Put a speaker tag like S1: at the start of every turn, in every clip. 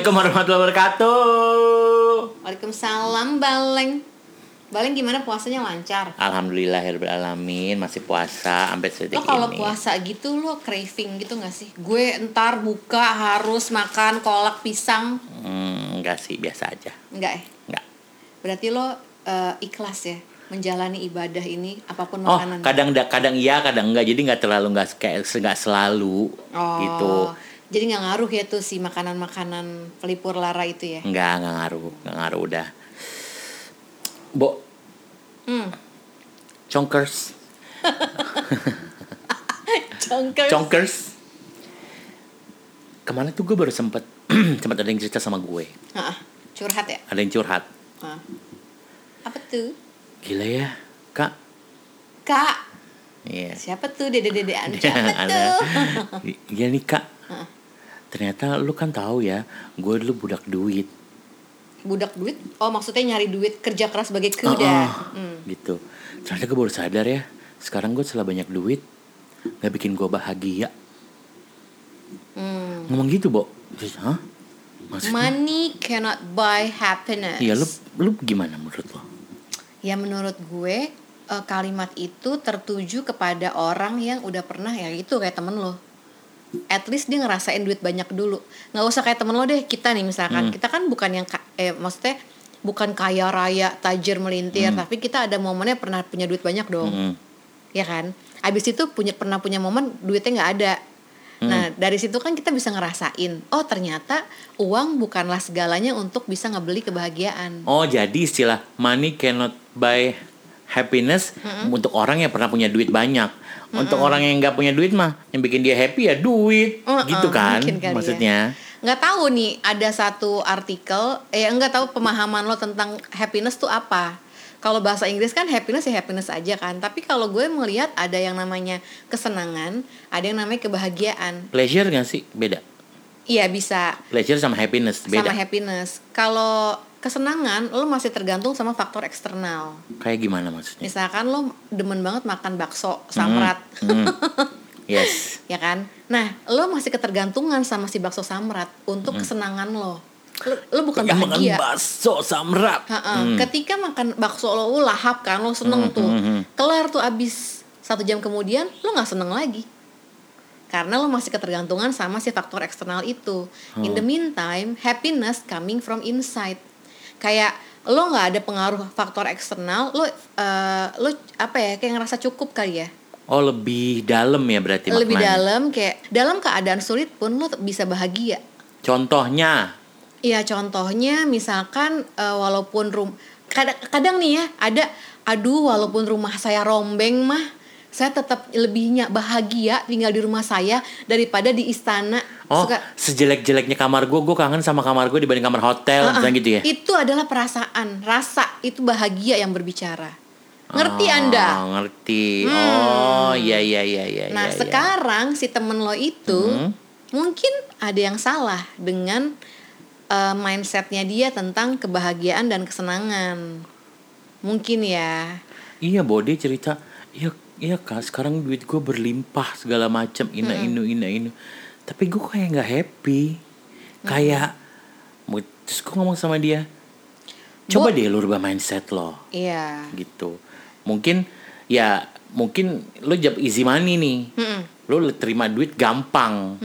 S1: Assalamualaikum warahmatullahi wabarakatuh.
S2: Waalaikumsalam Baleng. Baleng gimana puasanya lancar?
S1: Alhamdulillah alamin masih puasa sampai sedetik
S2: Lo kalau
S1: ini.
S2: puasa gitu lo craving gitu gak sih? Gue entar buka harus makan kolak pisang.
S1: Hmm, enggak sih, biasa aja.
S2: Enggak ya?
S1: Enggak.
S2: Berarti lo eh, ikhlas ya menjalani ibadah ini apa pun
S1: Oh,
S2: makanan.
S1: kadang kadang iya, kadang enggak. Jadi nggak terlalu nggak kayak nggak selalu
S2: Oh,
S1: gitu.
S2: Jadi nggak ngaruh ya tuh si makanan-makanan pelipur lara itu ya?
S1: Enggak, enggak ngaruh, enggak ngaruh udah. Bo,
S2: Hmm.
S1: chonkers,
S2: Congkers.
S1: chonkers. Ke mana tuh gue baru sempet sempet ada yang cerita sama gue.
S2: Ah, curhat ya?
S1: Ada yang curhat.
S2: Ah. Apa tuh?
S1: Gila ya, kak.
S2: Kak,
S1: Iya.
S2: siapa tuh dede-dedean? Siapa tuh?
S1: Iya nih kak.
S2: Hah.
S1: Ternyata lu kan tahu ya, gue dulu budak duit.
S2: Budak duit? Oh maksudnya nyari duit kerja keras sebagai kuda.
S1: Ah,
S2: Hmm.
S1: Gitu. Ternyata gue baru sadar ya, sekarang gue setelah banyak duit, nggak bikin gue bahagia.
S2: Hmm.
S1: Ngomong gitu, Bo. Terus, hah? Maksudnya?
S2: Money cannot buy happiness.
S1: Iya, lu, lu gimana menurut lo?
S2: Ya menurut gue eh, kalimat itu tertuju kepada orang yang udah pernah ya itu kayak temen lo. At least dia ngerasain duit banyak dulu. Nggak usah kayak temen lo deh. Kita nih misalkan,
S1: Hmm.
S2: kita kan bukan yang eh maksudnya bukan kaya raya, tajir melintir, tapi kita ada momennya pernah punya duit banyak dong.
S1: Mm-mm.
S2: ya kan abis itu punya pernah punya momen duitnya nggak ada nah dari situ kan kita bisa ngerasain oh ternyata uang bukanlah segalanya untuk bisa ngebeli kebahagiaan
S1: Oh, jadi istilah money cannot buy happiness untuk orang yang pernah punya duit banyak. Untuk orang yang nggak punya duit mah, yang bikin dia happy ya duit,
S2: Uh-uh,
S1: gitu kan?
S2: ya.
S1: Maksudnya.
S2: nggak tahu nih ada satu artikel eh nggak tahu pemahaman lo tentang happiness tuh apa kalau bahasa Inggris kan happiness ya happiness aja kan tapi kalau gue melihat ada yang namanya kesenangan ada yang namanya kebahagiaan
S1: Pleasure nggak sih? Beda.
S2: iya bisa
S1: Pleasure sama happiness beda.
S2: sama happiness kalau kesenangan lo masih tergantung sama faktor eksternal.
S1: Kayak gimana maksudnya?
S2: misalkan lo demen banget makan bakso samrat.
S1: Hmm. Yes.
S2: ya kan? Nah lo masih ketergantungan sama si bakso samrat untuk kesenangan lo. Lo, lo bukan
S1: Pengen makan
S2: bahagia.
S1: bakso samrat.
S2: Ha-ha. ketika makan bakso lo lo lahap kan lo seneng tuh. kelar tuh abis satu jam kemudian lo nggak seneng lagi. Karena lo masih ketergantungan sama si faktor eksternal itu. In the meantime happiness coming from inside kayak lo nggak ada pengaruh faktor eksternal lo eh, lo apa ya kayak ngerasa cukup kali ya?
S1: Oh lebih dalam ya berarti
S2: lebih
S1: maknanya.
S2: dalam kayak dalam keadaan sulit pun lo bisa bahagia.
S1: Contohnya,
S2: Iya contohnya misalkan eh, walaupun rum kadang, kadang nih ya ada aduh walaupun rumah saya rombeng mah saya tetap lebihnya bahagia tinggal di rumah saya daripada di istana
S1: oh
S2: Suka-
S1: sejelek-jeleknya kamar gue, gue kangen sama kamar gue dibanding kamar hotel,
S2: ah.
S1: misalnya gitu ya.
S2: itu adalah perasaan rasa itu bahagia yang berbicara ngerti
S1: Oh,
S2: anda
S1: Ngerti. Oh iya iya iya iya.
S2: nah
S1: iya.
S2: sekarang si temen lo itu
S1: Hmm.
S2: mungkin ada yang salah dengan eh, mindsetnya dia tentang kebahagiaan dan kesenangan mungkin ya
S1: Iya Bode cerita, iya iya kak sekarang duit gue berlimpah segala macam. Ina inu ina inu, tapi gue kayak nggak happy, kayak mau- terus gue ngomong sama dia, coba
S2: Bo-
S1: deh lu rubah mindset lo,
S2: iya.
S1: Gitu. Mungkin ya mungkin lo jawab easy money nih,
S2: Mm-mm.
S1: lo terima duit gampang,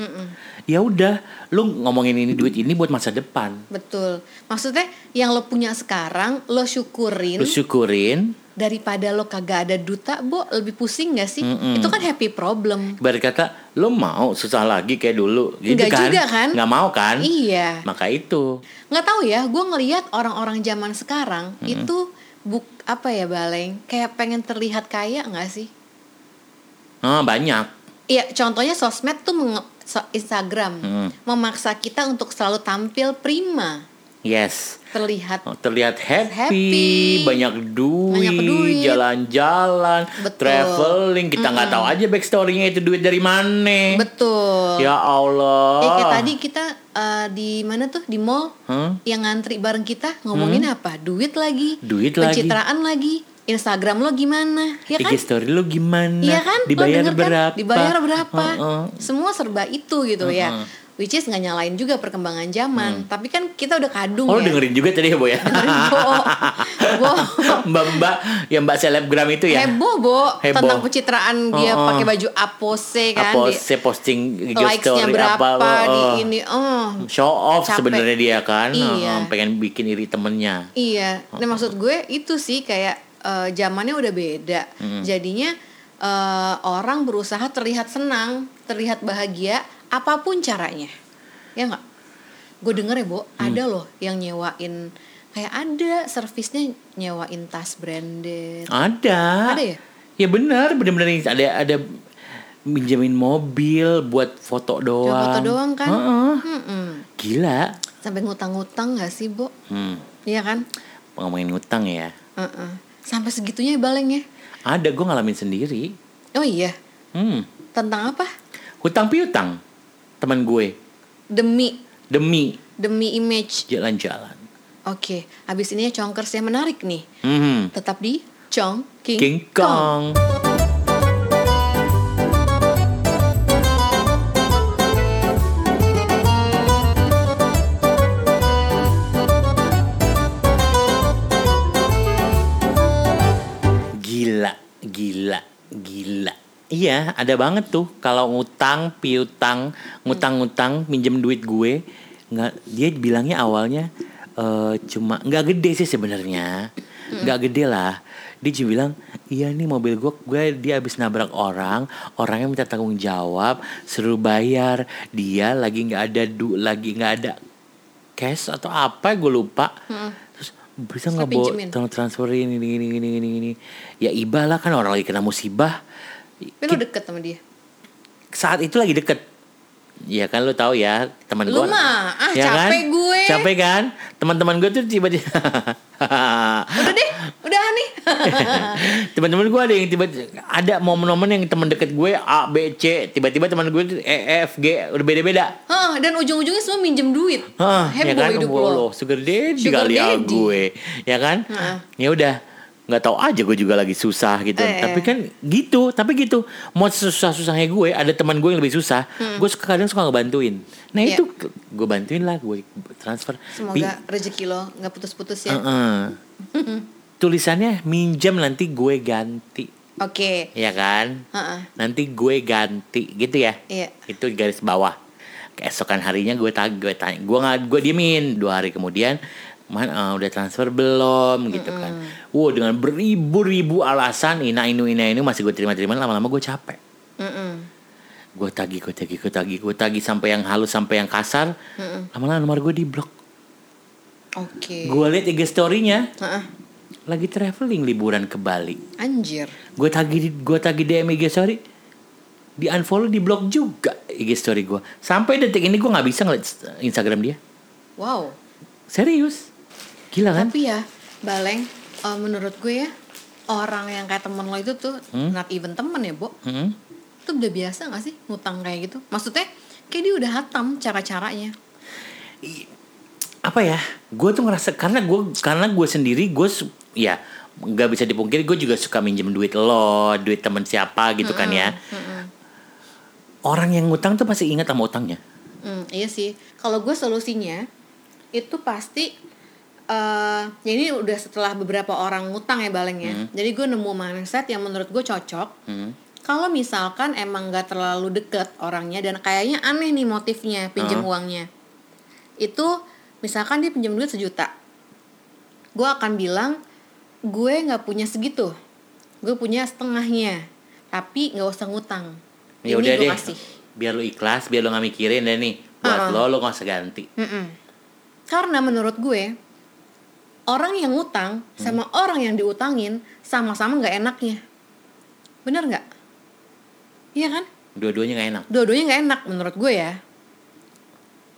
S1: ya udah lo ngomongin ini duit ini buat masa depan,
S2: Betul. Maksudnya yang lo punya sekarang lo syukurin
S1: lo syukurin.
S2: Daripada lo kagak ada duta, Bo, lebih pusing gak sih?
S1: Mm-mm.
S2: Itu kan happy problem.
S1: Ibarat kata lo mau susah lagi kayak dulu gitu
S2: Enggak
S1: kan
S2: juga kan?
S1: nggak mau kan
S2: Iya.
S1: maka itu
S2: nggak tahu ya, gue ngelihat orang-orang zaman sekarang itu buk apa ya baleng, kayak pengen terlihat kaya nggak sih?
S1: ah banyak
S2: Iya, contohnya sosmed tuh menge- so- Instagram
S1: Mm.
S2: memaksa kita untuk selalu tampil prima,
S1: yes
S2: terlihat
S1: Oh, terlihat happy,
S2: Happy.
S1: banyak duit, jalan-jalan, traveling. Kita nggak tahu aja backstorynya itu duit dari mana.
S2: betul.
S1: Ya Allah.
S2: Eh, kayak tadi kita eh, di mana tuh di mall
S1: Hah?
S2: yang ngantri bareng kita ngomongin apa? Duit lagi,
S1: Duit lagi.
S2: pencitraan lagi, Instagram lo gimana ya kan
S1: IG story lu gimana?
S2: Iya kan? Lo
S1: Dibayar
S2: denger kan?
S1: berapa?
S2: Dibayar berapa?
S1: Heeh.
S2: Semua serba itu gitu ya. Which is nggak nyalain juga perkembangan zaman. Tapi kan kita udah kadung
S1: Oh,
S2: ya.
S1: dengerin juga tadi ya, Bo ya?
S2: Bo, bo,
S1: Mbak-mbak, ya Mbak selebgram itu ya?
S2: heboh bo
S1: Heboh.
S2: tentang pencitraan dia
S1: Oh, oh.
S2: pakai baju apose kan. Di-
S1: saya posting
S2: likes-nya
S1: story
S2: berapa
S1: apa?
S2: di
S1: oh.
S2: ini. Oh,
S1: Show off sebenarnya dia kan,
S2: Iya.
S1: Heeh, pengen bikin iri temennya.
S2: Iya, nah maksud gue itu sih kayak eh, zamannya udah beda. Jadinya eh, orang berusaha terlihat senang, terlihat bahagia, apa pun caranya, ya nggak? Gue denger ya, Bo, ada loh yang nyewain kayak ada servisnya nyewain tas branded.
S1: Ada.
S2: Ada ya?
S1: Ya benar, benar-benar ada ada minjemin mobil buat foto doang.
S2: Foto doang kan?
S1: Heeh.
S2: Mm-mm.
S1: Gila.
S2: Sampai ngutang-ngutang gak sih, Bo?
S1: Hmm.
S2: Iya kan?
S1: Ngomongin ngutang ya.
S2: Heeh. Sampai segitunya ya balengnya.
S1: Ada gue ngalamin sendiri.
S2: Oh iya,
S1: Hmm.
S2: tentang apa?
S1: Hutang piutang. Teman gue
S2: Demi
S1: demi
S2: demi image.
S1: jalan-jalan.
S2: Oke, habis ini congkers yang menarik nih.
S1: Hmm.
S2: Tetap di Chong King,
S1: King Kong. Gila, Iya, ada banget tuh. Kalau ngutang, piutang, ngutang-ngutang, minjem duit gue, nggak dia bilangnya awalnya eh, cuma nggak gede sih sebenarnya, nggak gede lah. Dia cuma bilang, iya nih mobil gue, gue dia habis nabrak orang, orangnya minta tanggung jawab, suruh bayar, dia lagi nggak ada du, lagi nggak ada cash atau apa, gue lupa. Terus bisa nggak bawa transferin ini ini ini ini ini ya iba lah kan orang lagi kena musibah
S2: Tapi lu deket sama dia.
S1: saat itu lagi deket ya kan lu tahu ya teman
S2: Lu
S1: gue
S2: mah, ah,
S1: ya kan?
S2: capek gue.
S1: capek kan teman-teman gue tuh tiba-tiba
S2: Udah deh, udah nih.
S1: teman-teman gue ada yang tiba ada momen-momen yang teman deket gue A B C tiba-tiba teman gue tuh E F G udah beda-beda
S2: Hah, dan ujung-ujungnya semua minjem duit.
S1: Hah,
S2: Heboh
S1: ya kan
S2: hidup lo.
S1: lo sugar daddy
S2: Sugar
S1: kali ya
S2: daddy.
S1: gue ya kan
S2: Heeh.
S1: ya udah nggak tahu aja gue juga lagi susah gitu
S2: Eh,
S1: tapi
S2: eh.
S1: kan gitu tapi gitu mau susah susahnya gue ada teman gue yang lebih susah gue suka kadang suka ngebantuin nah
S2: Hmm. Iya.
S1: itu gue bantuin lah gue transfer Bi-
S2: Semoga rezeki lo nggak putus-putus ya.
S1: Heeh. tulisannya minjam nanti gue ganti
S2: Oke.
S1: ya kan
S2: Heeh.
S1: nanti gue ganti gitu ya
S2: Iya.
S1: itu garis bawah keesokan harinya gue tag gue tanya gue nggak gue diemin dua hari kemudian man eh, udah transfer belum gitu kan. Wow dengan beribu-ribu alasan ina inu ina ini masih gue terima terima lama-lama gue capek.
S2: Mm-mm.
S1: gue tagih gue tagih gue tagih gue tagih sampai yang halus sampai yang kasar. Lama-lama nomor gue di blok
S2: Oke.
S1: gue liat IG storynya.
S2: Heeh.
S1: lagi traveling liburan ke Bali.
S2: Anjir.
S1: gue tagih gue tagih DM IG story di unfollow di blok juga IG story gue sampai detik ini gue nggak bisa ngeliat Instagram dia.
S2: Wow.
S1: serius gila kan
S2: Tapi ya, Baleng, eh, menurut gue ya, orang yang kayak temen lo itu tuh
S1: Hmm?
S2: not even temen ya, Bo.
S1: Mm-mm.
S2: Itu udah biasa gak sih ngutang kayak gitu? Maksudnya kayak dia udah hatam cara-caranya.
S1: apa ya gue tuh ngerasa karena gue karena gue sendiri gue ya nggak bisa dipungkiri gue juga suka minjem duit lo duit temen siapa gitu kan ya orang yang ngutang tuh pasti ingat sama utangnya
S2: Hmm, iya sih. Kalau gue solusinya itu pasti eh ya ini udah setelah beberapa orang ngutang ya Baleng ya. Jadi gue nemu mindset yang menurut gue cocok.
S1: Hmm.
S2: Kalau misalkan emang gak terlalu deket orangnya dan kayaknya aneh nih motifnya pinjam uangnya. Itu misalkan dia pinjam duit sejuta. Gue akan bilang gue nggak punya segitu. Gue punya setengahnya. Tapi nggak usah ngutang.
S1: ya
S2: Ini
S1: udah deh
S2: kasih.
S1: biar lu ikhlas biar lu nggak mikirin deh nih buat lo lo nggak usah ganti
S2: Mm-mm. Karena menurut gue orang yang ngutang sama orang yang diutangin sama-sama nggak enaknya. Bener nggak? Iya kan?
S1: dua-duanya nggak enak
S2: Dua-duanya nggak enak menurut gue ya.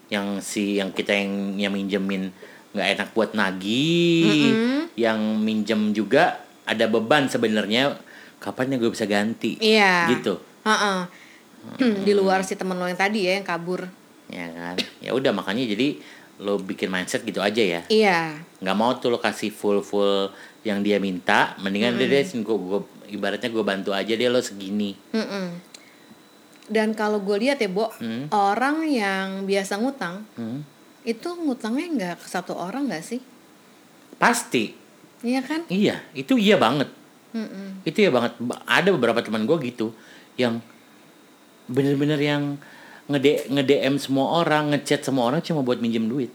S1: yang si yang kita yang yang minjemin nggak enak buat nagih yang minjem juga ada beban sebenarnya kapan ya gue bisa ganti
S2: Iya.
S1: gitu
S2: Heeh. Hmm, Di luar si temen lo yang tadi ya yang kabur.
S1: ya kan ya udah makanya jadi lo bikin mindset gitu aja ya.
S2: Iya.
S1: Nggak mau tuh lo kasih full full yang dia minta mendingan deh deh gua, gua ibaratnya gue bantu aja deh lo segini.
S2: Mm-mm. dan kalau gue lihat ya Bo
S1: Hmm.
S2: orang yang biasa ngutang
S1: Hmm.
S2: itu ngutangnya nggak ke satu orang nggak sih?
S1: Pasti.
S2: Iya kan?
S1: Iya itu iya banget.
S2: Mm-mm.
S1: itu ya banget. Ba- ada beberapa teman gue gitu yang bener-bener yang nge nge DM semua orang ngechat semua orang cuma buat minjem duit.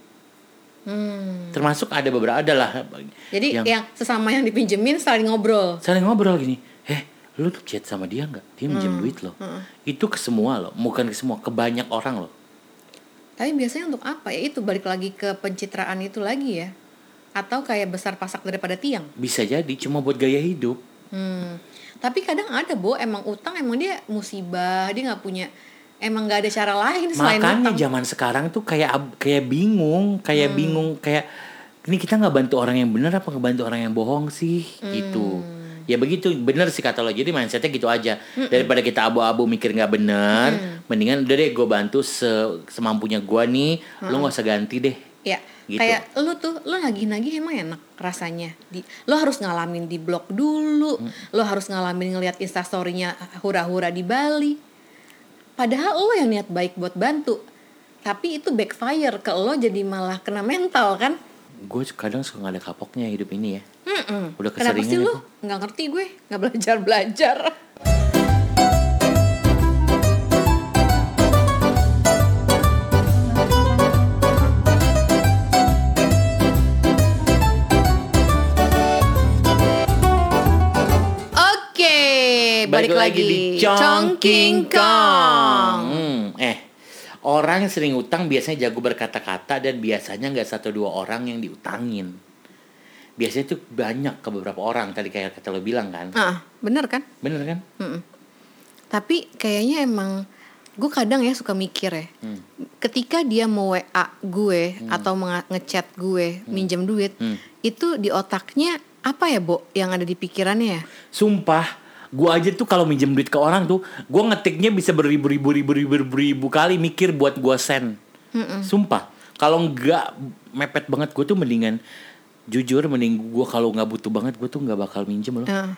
S2: Hmm.
S1: termasuk ada beberapa adalah
S2: jadi
S1: yang,
S2: yang, sesama yang dipinjemin saling ngobrol.
S1: Saling ngobrol gini eh lu tuh chat sama dia nggak? Dia minjem duit loh. Itu ke semua loh bukan ke semua ke banyak orang loh.
S2: Tapi biasanya untuk apa ya? Itu balik lagi ke pencitraan itu lagi ya? Atau kayak besar pasak daripada tiang?
S1: Bisa jadi cuma buat gaya hidup.
S2: Hmm. Tapi kadang ada bo. Emang utang emang dia musibah dia nggak punya emang nggak ada cara lain selain
S1: makanya
S2: utang.
S1: zaman sekarang tuh kayak kayak bingung kayak
S2: Hmm.
S1: bingung kayak ini kita nggak bantu orang yang benar apa ngebantu orang yang bohong sih
S2: Hmm.
S1: gitu ya begitu bener sih kata lo jadi mindsetnya gitu aja daripada kita abu-abu mikir nggak bener mendingan udah deh gue bantu se- semampunya gue nih lo nggak usah ganti deh
S2: Ya,
S1: Gitu.
S2: kayak lu tuh lu nagih-nagih emang enak rasanya. Di lu harus ngalamin di blog dulu.
S1: Hmm.
S2: Lu harus ngalamin ngelihat instastorynya hura-hura di Bali. Padahal lo yang niat baik buat bantu. Tapi itu backfire ke lo jadi malah kena mental kan?
S1: gue kadang suka nggak ada kapoknya hidup ini ya
S2: Mm-mm.
S1: Udah
S2: Kenapa sih
S1: keseringan
S2: lu
S1: itu.
S2: nggak ngerti gue nggak belajar belajar? Balik, lagi,
S1: di
S2: Chong King Kong.
S1: Hmm, eh, orang yang sering utang biasanya jago berkata-kata dan biasanya nggak satu dua orang yang diutangin. Biasanya tuh banyak ke beberapa orang tadi kayak kata lo bilang kan,
S2: Ah, bener kan?
S1: bener kan?
S2: Mm-mm. Tapi kayaknya emang gue kadang ya suka mikir ya.
S1: Hmm.
S2: Ketika dia mau WA gue atau menga- ngechat gue minjem duit,
S1: Hmm.
S2: itu di otaknya apa ya, Bo, yang ada di pikirannya ya?
S1: Sumpah, gua aja tuh kalau minjem duit ke orang tuh, gua ngetiknya bisa beribu-ribu ribu-ribu ribu kali mikir buat gua send. Sumpah, kalau nggak mepet banget gue tuh mendingan jujur mending gua kalau nggak butuh banget gue tuh nggak bakal minjem loh.
S2: Ah.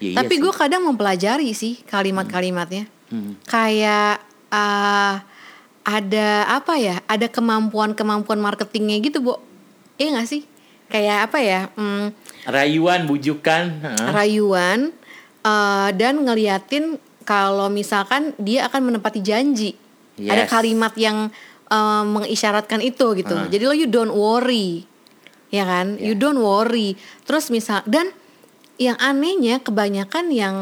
S1: Ya, iya
S2: Tapi
S1: sih.
S2: gue kadang mempelajari sih kalimat-kalimatnya.
S1: Hmm.
S2: Kayak ah, ada apa ya? Ada kemampuan-kemampuan marketingnya gitu, Bo. Iya gak sih? Kayak apa ya? Hmm,
S1: rayuan bujukan Hah?
S2: rayuan eh, dan ngeliatin kalau misalkan dia akan menepati janji. Ada
S1: Yes.
S2: kalimat yang eh, mengisyaratkan itu gitu.
S1: Ah.
S2: Jadi lo you don't worry. Ya kan? You
S1: Ya.
S2: don't worry. Terus misal dan yang anehnya kebanyakan yang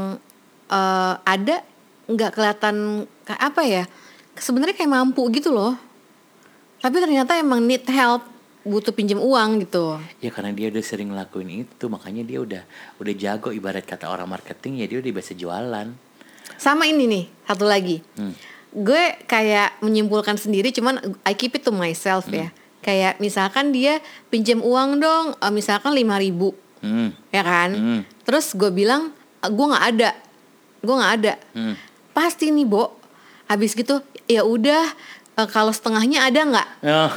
S2: eh, ada nggak kelihatan kayak apa ya? Sebenarnya kayak mampu gitu loh. Tapi ternyata emang need help, butuh pinjam uang gitu.
S1: ya karena dia udah sering ngelakuin itu makanya dia udah udah jago ibarat kata orang marketing ya dia udah bisa jualan
S2: Sama ini nih, satu lagi.
S1: Hmm.
S2: Gue kayak menyimpulkan sendiri, cuman I keep it to myself ya. Kayak misalkan dia pinjam uang dong, eh, misalkan 5.000 ribu,
S1: hmm.
S2: ya kan?
S1: Hmm.
S2: Terus gue bilang, "Eh, gue nggak ada, gue nggak ada.
S1: Hmm.
S2: Pasti nih, Bo. Habis gitu, ya udah. Eh, kalau setengahnya ada nggak?
S1: Oh,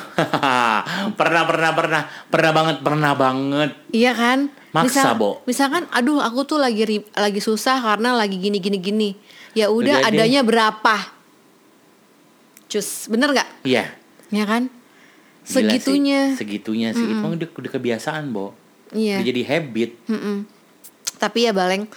S1: pernah pernah pernah pernah banget pernah banget
S2: Iya kan?
S1: Maksa, Bo.
S2: Misalkan, aduh aku tuh lagi lagi susah karena lagi gini gini gini. Ya udah adanya berapa? Cus, bener nggak?
S1: iya
S2: Ya kan?
S1: gila
S2: Segitunya.
S1: sih. segitunya sih itu udah, udah kebiasaan bo
S2: Iya.
S1: udah jadi habit
S2: Mm-mm. Tapi ya Baleng,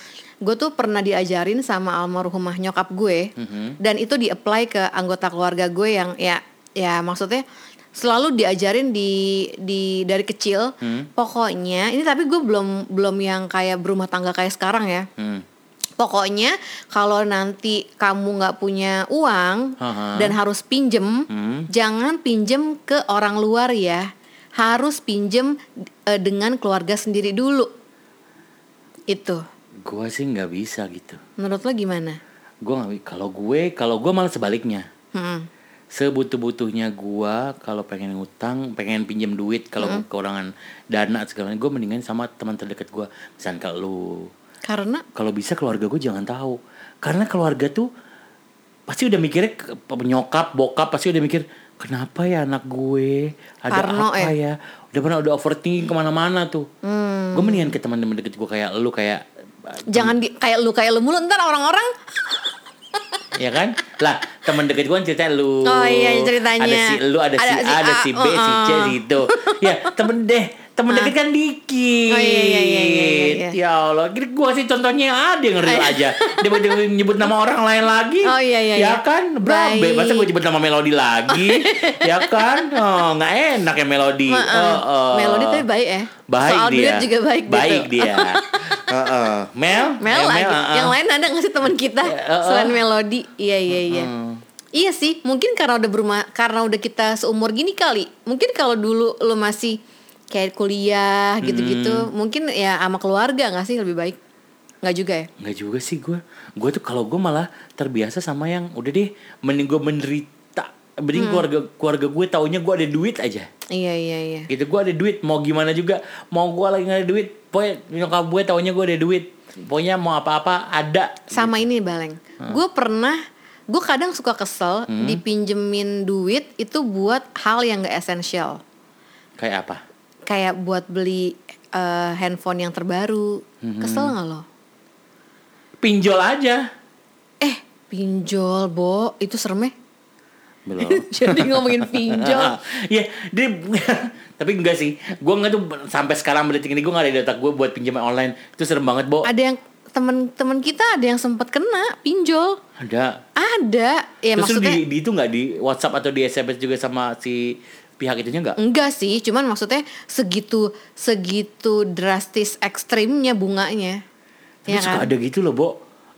S2: gue tuh pernah diajarin sama almarhumah nyokap gue,
S1: Mhm.
S2: dan itu di-apply ke anggota keluarga gue yang ya ya maksudnya selalu diajarin di di dari kecil.
S1: Hmm.
S2: Pokoknya ini tapi gue belum belum yang kayak berumah tangga kayak sekarang ya.
S1: Hmm.
S2: Pokoknya kalau nanti kamu nggak punya uang
S1: Aha.
S2: dan harus pinjem,
S1: Hmm.
S2: jangan pinjem ke orang luar ya. Harus pinjem eh, dengan keluarga sendiri dulu. Itu.
S1: Gue sih nggak bisa gitu.
S2: Menurut lo gimana?
S1: gue kalau gue kalau gue malah sebaliknya.
S2: Hmm.
S1: sebutuh butuhnya gue kalau pengen ngutang pengen pinjam duit kalau kekurangan dana segala gue mendingan sama teman terdekat gue misalnya kalau lu.
S2: Karena?
S1: Kalau bisa keluarga gue jangan tahu. Karena keluarga tuh pasti udah mikirnya penyokap bokap pasti udah mikir kenapa ya anak gue? Ada
S2: Parno
S1: apa
S2: ya?
S1: ya? Udah pernah udah overthinking ke mana-mana tuh. Gue mendingan ke teman-teman deket gue kayak lu kayak
S2: Jangan di, kayak lu kayak lu mulu ntar orang-orang.
S1: Ya kan? Lah teman deket gue kan cerita lu.
S2: Oh iya, ceritanya.
S1: ada si lu ada, si
S2: Ada
S1: A
S2: si
S1: ada
S2: A,
S1: si B si C
S2: uh-uh.
S1: gitu ya temen deh temen deket kan dikit.
S2: Oh, iya, iya, iya, iya, iya.
S1: ya Allah kira gue sih contohnya ada yang real aja. Dia dia nyebut nama orang lain lagi.
S2: Oh, iya, iya,
S1: ya
S2: iya.
S1: kan? Berabe masa gue nyebut nama melodi lagi? Ya kan? Oh nggak enak ya melodi
S2: Heeh.
S1: Oh, oh.
S2: Melodi tapi baik ya.
S1: baik
S2: Soal
S1: dia.
S2: duit juga baik,
S1: baik
S2: gitu.
S1: dia Heeh. Mel
S2: Mel
S1: Eh,
S2: lagi.
S1: uh-uh.
S2: Yang lain ada nggak sih teman kita
S1: Ya, uh-uh.
S2: selain melodi? Iya iya iya. Iya sih, mungkin karena udah berumah, karena udah kita seumur gini kali. Mungkin kalau dulu lu masih kayak kuliah gitu-gitu, mungkin ya sama keluarga nggak sih lebih baik? Nggak juga ya?
S1: Nggak juga sih gue Gue tuh kalau gue malah terbiasa sama yang Udah deh Mending gue menderita Mending keluarga keluarga gue taunya gue ada duit aja
S2: Iya iya iya.
S1: Gitu gue ada duit Mau gimana juga Mau gue lagi gak ada duit Pokoknya nyokap gue taunya gue ada duit Pokoknya mau apa-apa ada
S2: Sama ini Baleng. Gue pernah, gue kadang suka kesel dipinjemin duit itu buat hal yang gak esensial.
S1: Kayak apa?
S2: Kayak buat beli eh, handphone yang terbaru. Kesel nggak lo?
S1: Pinjol aja
S2: Eh, pinjol, Bo. Itu serem ya?
S1: Belum
S2: Jadi ngomongin pinjol.
S1: Iya dia Tapi enggak sih Gue enggak tuh Sampai sekarang berarti ini Gue gak ada di otak gue Buat pinjaman online Itu serem banget Bo
S2: Ada yang temen-temen kita ada yang sempat kena pinjol.
S1: Ada
S2: Ada. Ya
S1: Terus
S2: maksudnya
S1: di, di itu nggak di WhatsApp atau di SMS juga sama si pihak itunya nggak?
S2: enggak sih, cuman maksudnya segitu segitu drastis ekstrimnya bunganya.
S1: Tapi
S2: Ya
S1: suka
S2: kan?
S1: ada gitu loh, Bo.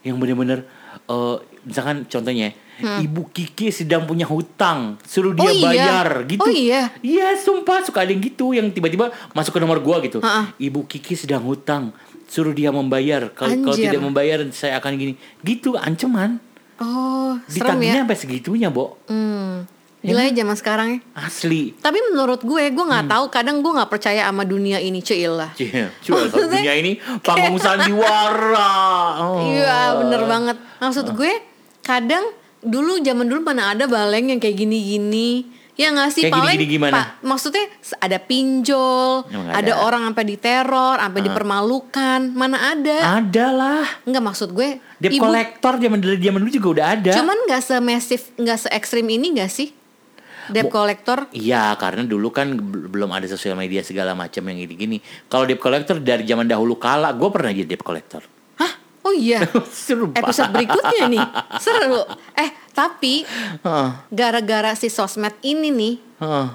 S1: Yang bener-bener eh, misalkan contohnya Ibu Kiki sedang punya hutang, suruh dia
S2: Hmm. Oh, iya?
S1: bayar gitu.
S2: Oh, iya?
S1: Iya, sumpah suka ada yang gitu yang tiba-tiba masuk ke nomor gua gitu.
S2: Ha-ha.
S1: Ibu Kiki sedang hutang, suruh dia membayar. Kalau tidak membayar saya akan gini. Gitu ancaman.
S2: Oh, serem
S1: Ditagihnya
S2: ya.
S1: sampai segitunya, Bo.
S2: Hmm. Gila ya zaman sekarang ya.
S1: Asli.
S2: Tapi menurut gue, gue
S1: Hmm.
S2: nggak tahu. Kadang gue nggak percaya sama dunia ini, cuy lah.
S1: Iya,
S2: Maksudnya
S1: dunia ini panggung sandiwara. Oh.
S2: Iya bener banget Maksud gue kadang dulu zaman dulu mana ada baleng yang kayak gini-gini Ya nggak sih
S1: Kayak
S2: paling
S1: gini-gini gimana?
S2: pa- maksudnya ada pinjol,
S1: Emang
S2: ada.
S1: ada.
S2: orang sampai diteror, sampai dipermalukan, mana ada?
S1: Ada lah.
S2: Nggak maksud gue.
S1: Debt
S2: ibu-
S1: collector zaman dari zaman dulu juga udah ada.
S2: cuman nggak semasif, nggak se ekstrim ini nggak sih? Debt collector?
S1: Iya, karena dulu kan bel- belum ada sosial media segala macam yang gini-gini. Kalau debt collector dari zaman dahulu kala, gue pernah jadi debt collector.
S2: Oh iya.
S1: Seru
S2: Episode berikutnya nih seru. Eh tapi gara-gara si sosmed ini nih
S1: heeh.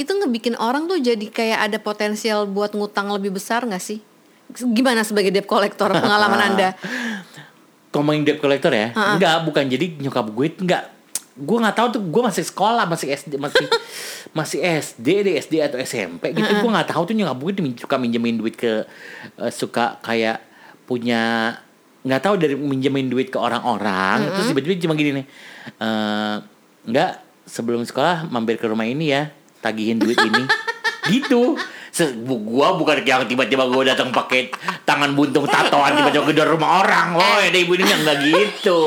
S2: itu ngebikin orang tuh jadi kayak ada potensial buat ngutang lebih besar nggak sih? Gimana sebagai debt collector pengalaman anda?
S1: Ngomongin debt collector ya? Enggak, bukan. Jadi nyokap gue enggak gue nggak tahu tuh gue masih sekolah masih SD masih masih SD deh SD atau SMP gitu gue nggak tahu tuh nyokap gue suka minjemin duit ke eh, suka kayak punya nggak tahu dari minjemin duit ke orang-orang terus tiba-tiba cuma gini nih eh nggak sebelum sekolah mampir ke rumah ini ya tagihin duit ini. Gitu. Se- gua bukan yang tiba-tiba gua datang pakai tangan buntung tatoan tiba-tiba ke rumah orang. Oh ada ibu ini nggak? Gitu.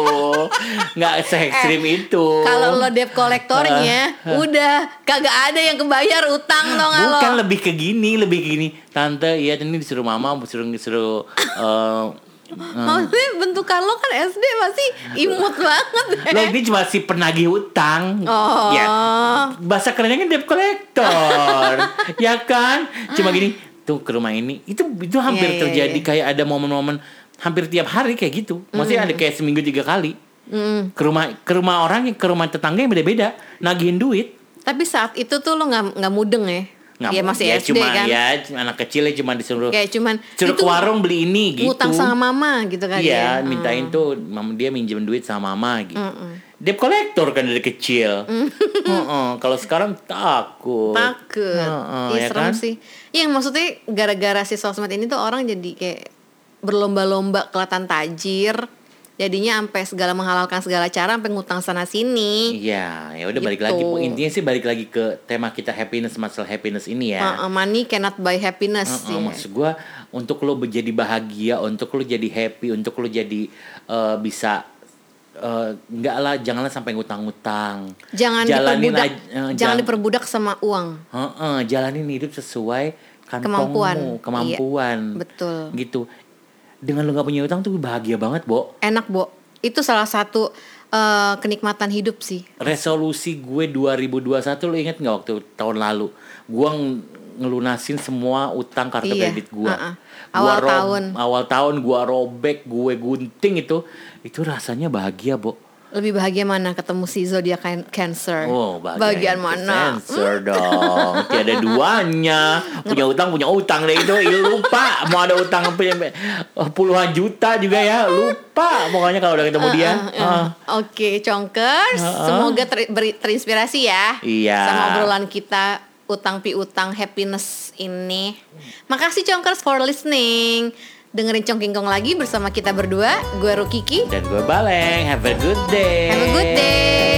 S1: Nggak se ekstrim itu.
S2: Eh, Kalau lo debt collectornya udah. Kagak ada yang kebayar utang dong lo.
S1: bukan lebih ke gini lebih ke gini. Tante iya ini disuruh mama disuruh disuruh eh,
S2: Maksudnya bentukan lo kan SD masih imut banget.
S1: lo ini cuma si penagih utang.
S2: Oh.
S1: ya bahasa kerennya kan debt collector. Ya kan? Cuma gini tuh ke rumah ini. Itu itu hampir
S2: Iya, iya,
S1: terjadi
S2: iya.
S1: kayak ada momen-momen hampir tiap hari kayak gitu. Maksudnya ada kayak seminggu tiga kali. Ke rumah ke rumah orang ke rumah tetangga yang beda-beda nagihin duit.
S2: Tapi saat itu tuh lo nggak nggak mudeng ya?
S1: Nggak mau-
S2: masih
S1: ya
S2: SD
S1: cuma
S2: kan?
S1: ya anak kecil ya cuma disuruh
S2: Kayak cuman
S1: suruh
S2: itu
S1: ke warung beli ini gitu
S2: ngutang sama mama gitu kan
S1: Iya,
S2: ya?
S1: mintain tuh mam dia minjem duit sama mama gitu. Debt collector kan dari kecil. Heeh, Kalau sekarang takut.
S2: Takut.
S1: Heeh,
S2: Ih,
S1: ya
S2: serem
S1: kan?
S2: sih. Yang maksudnya gara-gara si sosmed ini tuh orang jadi kayak berlomba-lomba kelihatan tajir. Jadinya sampai segala menghalalkan segala cara sampai ngutang sana sini.
S1: Iya, ya udah balik
S2: Gitu.
S1: lagi. Intinya sih balik lagi ke tema kita happiness masalah happiness ini ya.
S2: Uh, uh, money cannot buy happiness
S1: Heeh,
S2: sih.
S1: maksud gua untuk lo menjadi bahagia, untuk lo jadi happy, untuk lo jadi eh, bisa eh, enggak lah janganlah sampai ngutang-ngutang
S2: Jangan
S1: Jalanin
S2: diperbudak,
S1: aj- eh,
S2: jangan
S1: jang-
S2: diperbudak sama uang.
S1: Heeh, jalanin hidup sesuai
S2: Kemampuan.
S1: kantongmu kemampuan
S2: Iya, betul.
S1: gitu dengan lu nggak punya utang tuh bahagia banget Bo
S2: Enak, Bo. Itu salah satu eh, kenikmatan hidup sih.
S1: resolusi gue 2021 lu inget nggak waktu tahun lalu ng- ngelunasin semua utang kartu
S2: Iya,
S1: kredit gua
S2: uh-uh.
S1: Gua
S2: Awal tahun.
S1: awal tahun gua robek gue gunting itu itu rasanya bahagia Bo
S2: Lebih bahagia mana ketemu si zodiak can- Cancer?
S1: Oh, bahagia
S2: Bagian mana?
S1: Cancer dong. Tiada duanya. Punya utang, punya utang deh itu. Lupa mau ada utang punya puluhan juta juga ya. Lupa pokoknya kalau udah ketemu dia.
S2: Uh, uh.
S1: Ah.
S2: Oke, Conkers, semoga ter- beri- terinspirasi ya
S1: Iya.
S2: sama obrolan kita utang piutang happiness ini. Makasih Conkers for listening. Dengerin Congkingkong lagi bersama kita berdua. Gue Rukiki.
S1: Dan gue Baleng. Have a good day.
S2: Have a good day.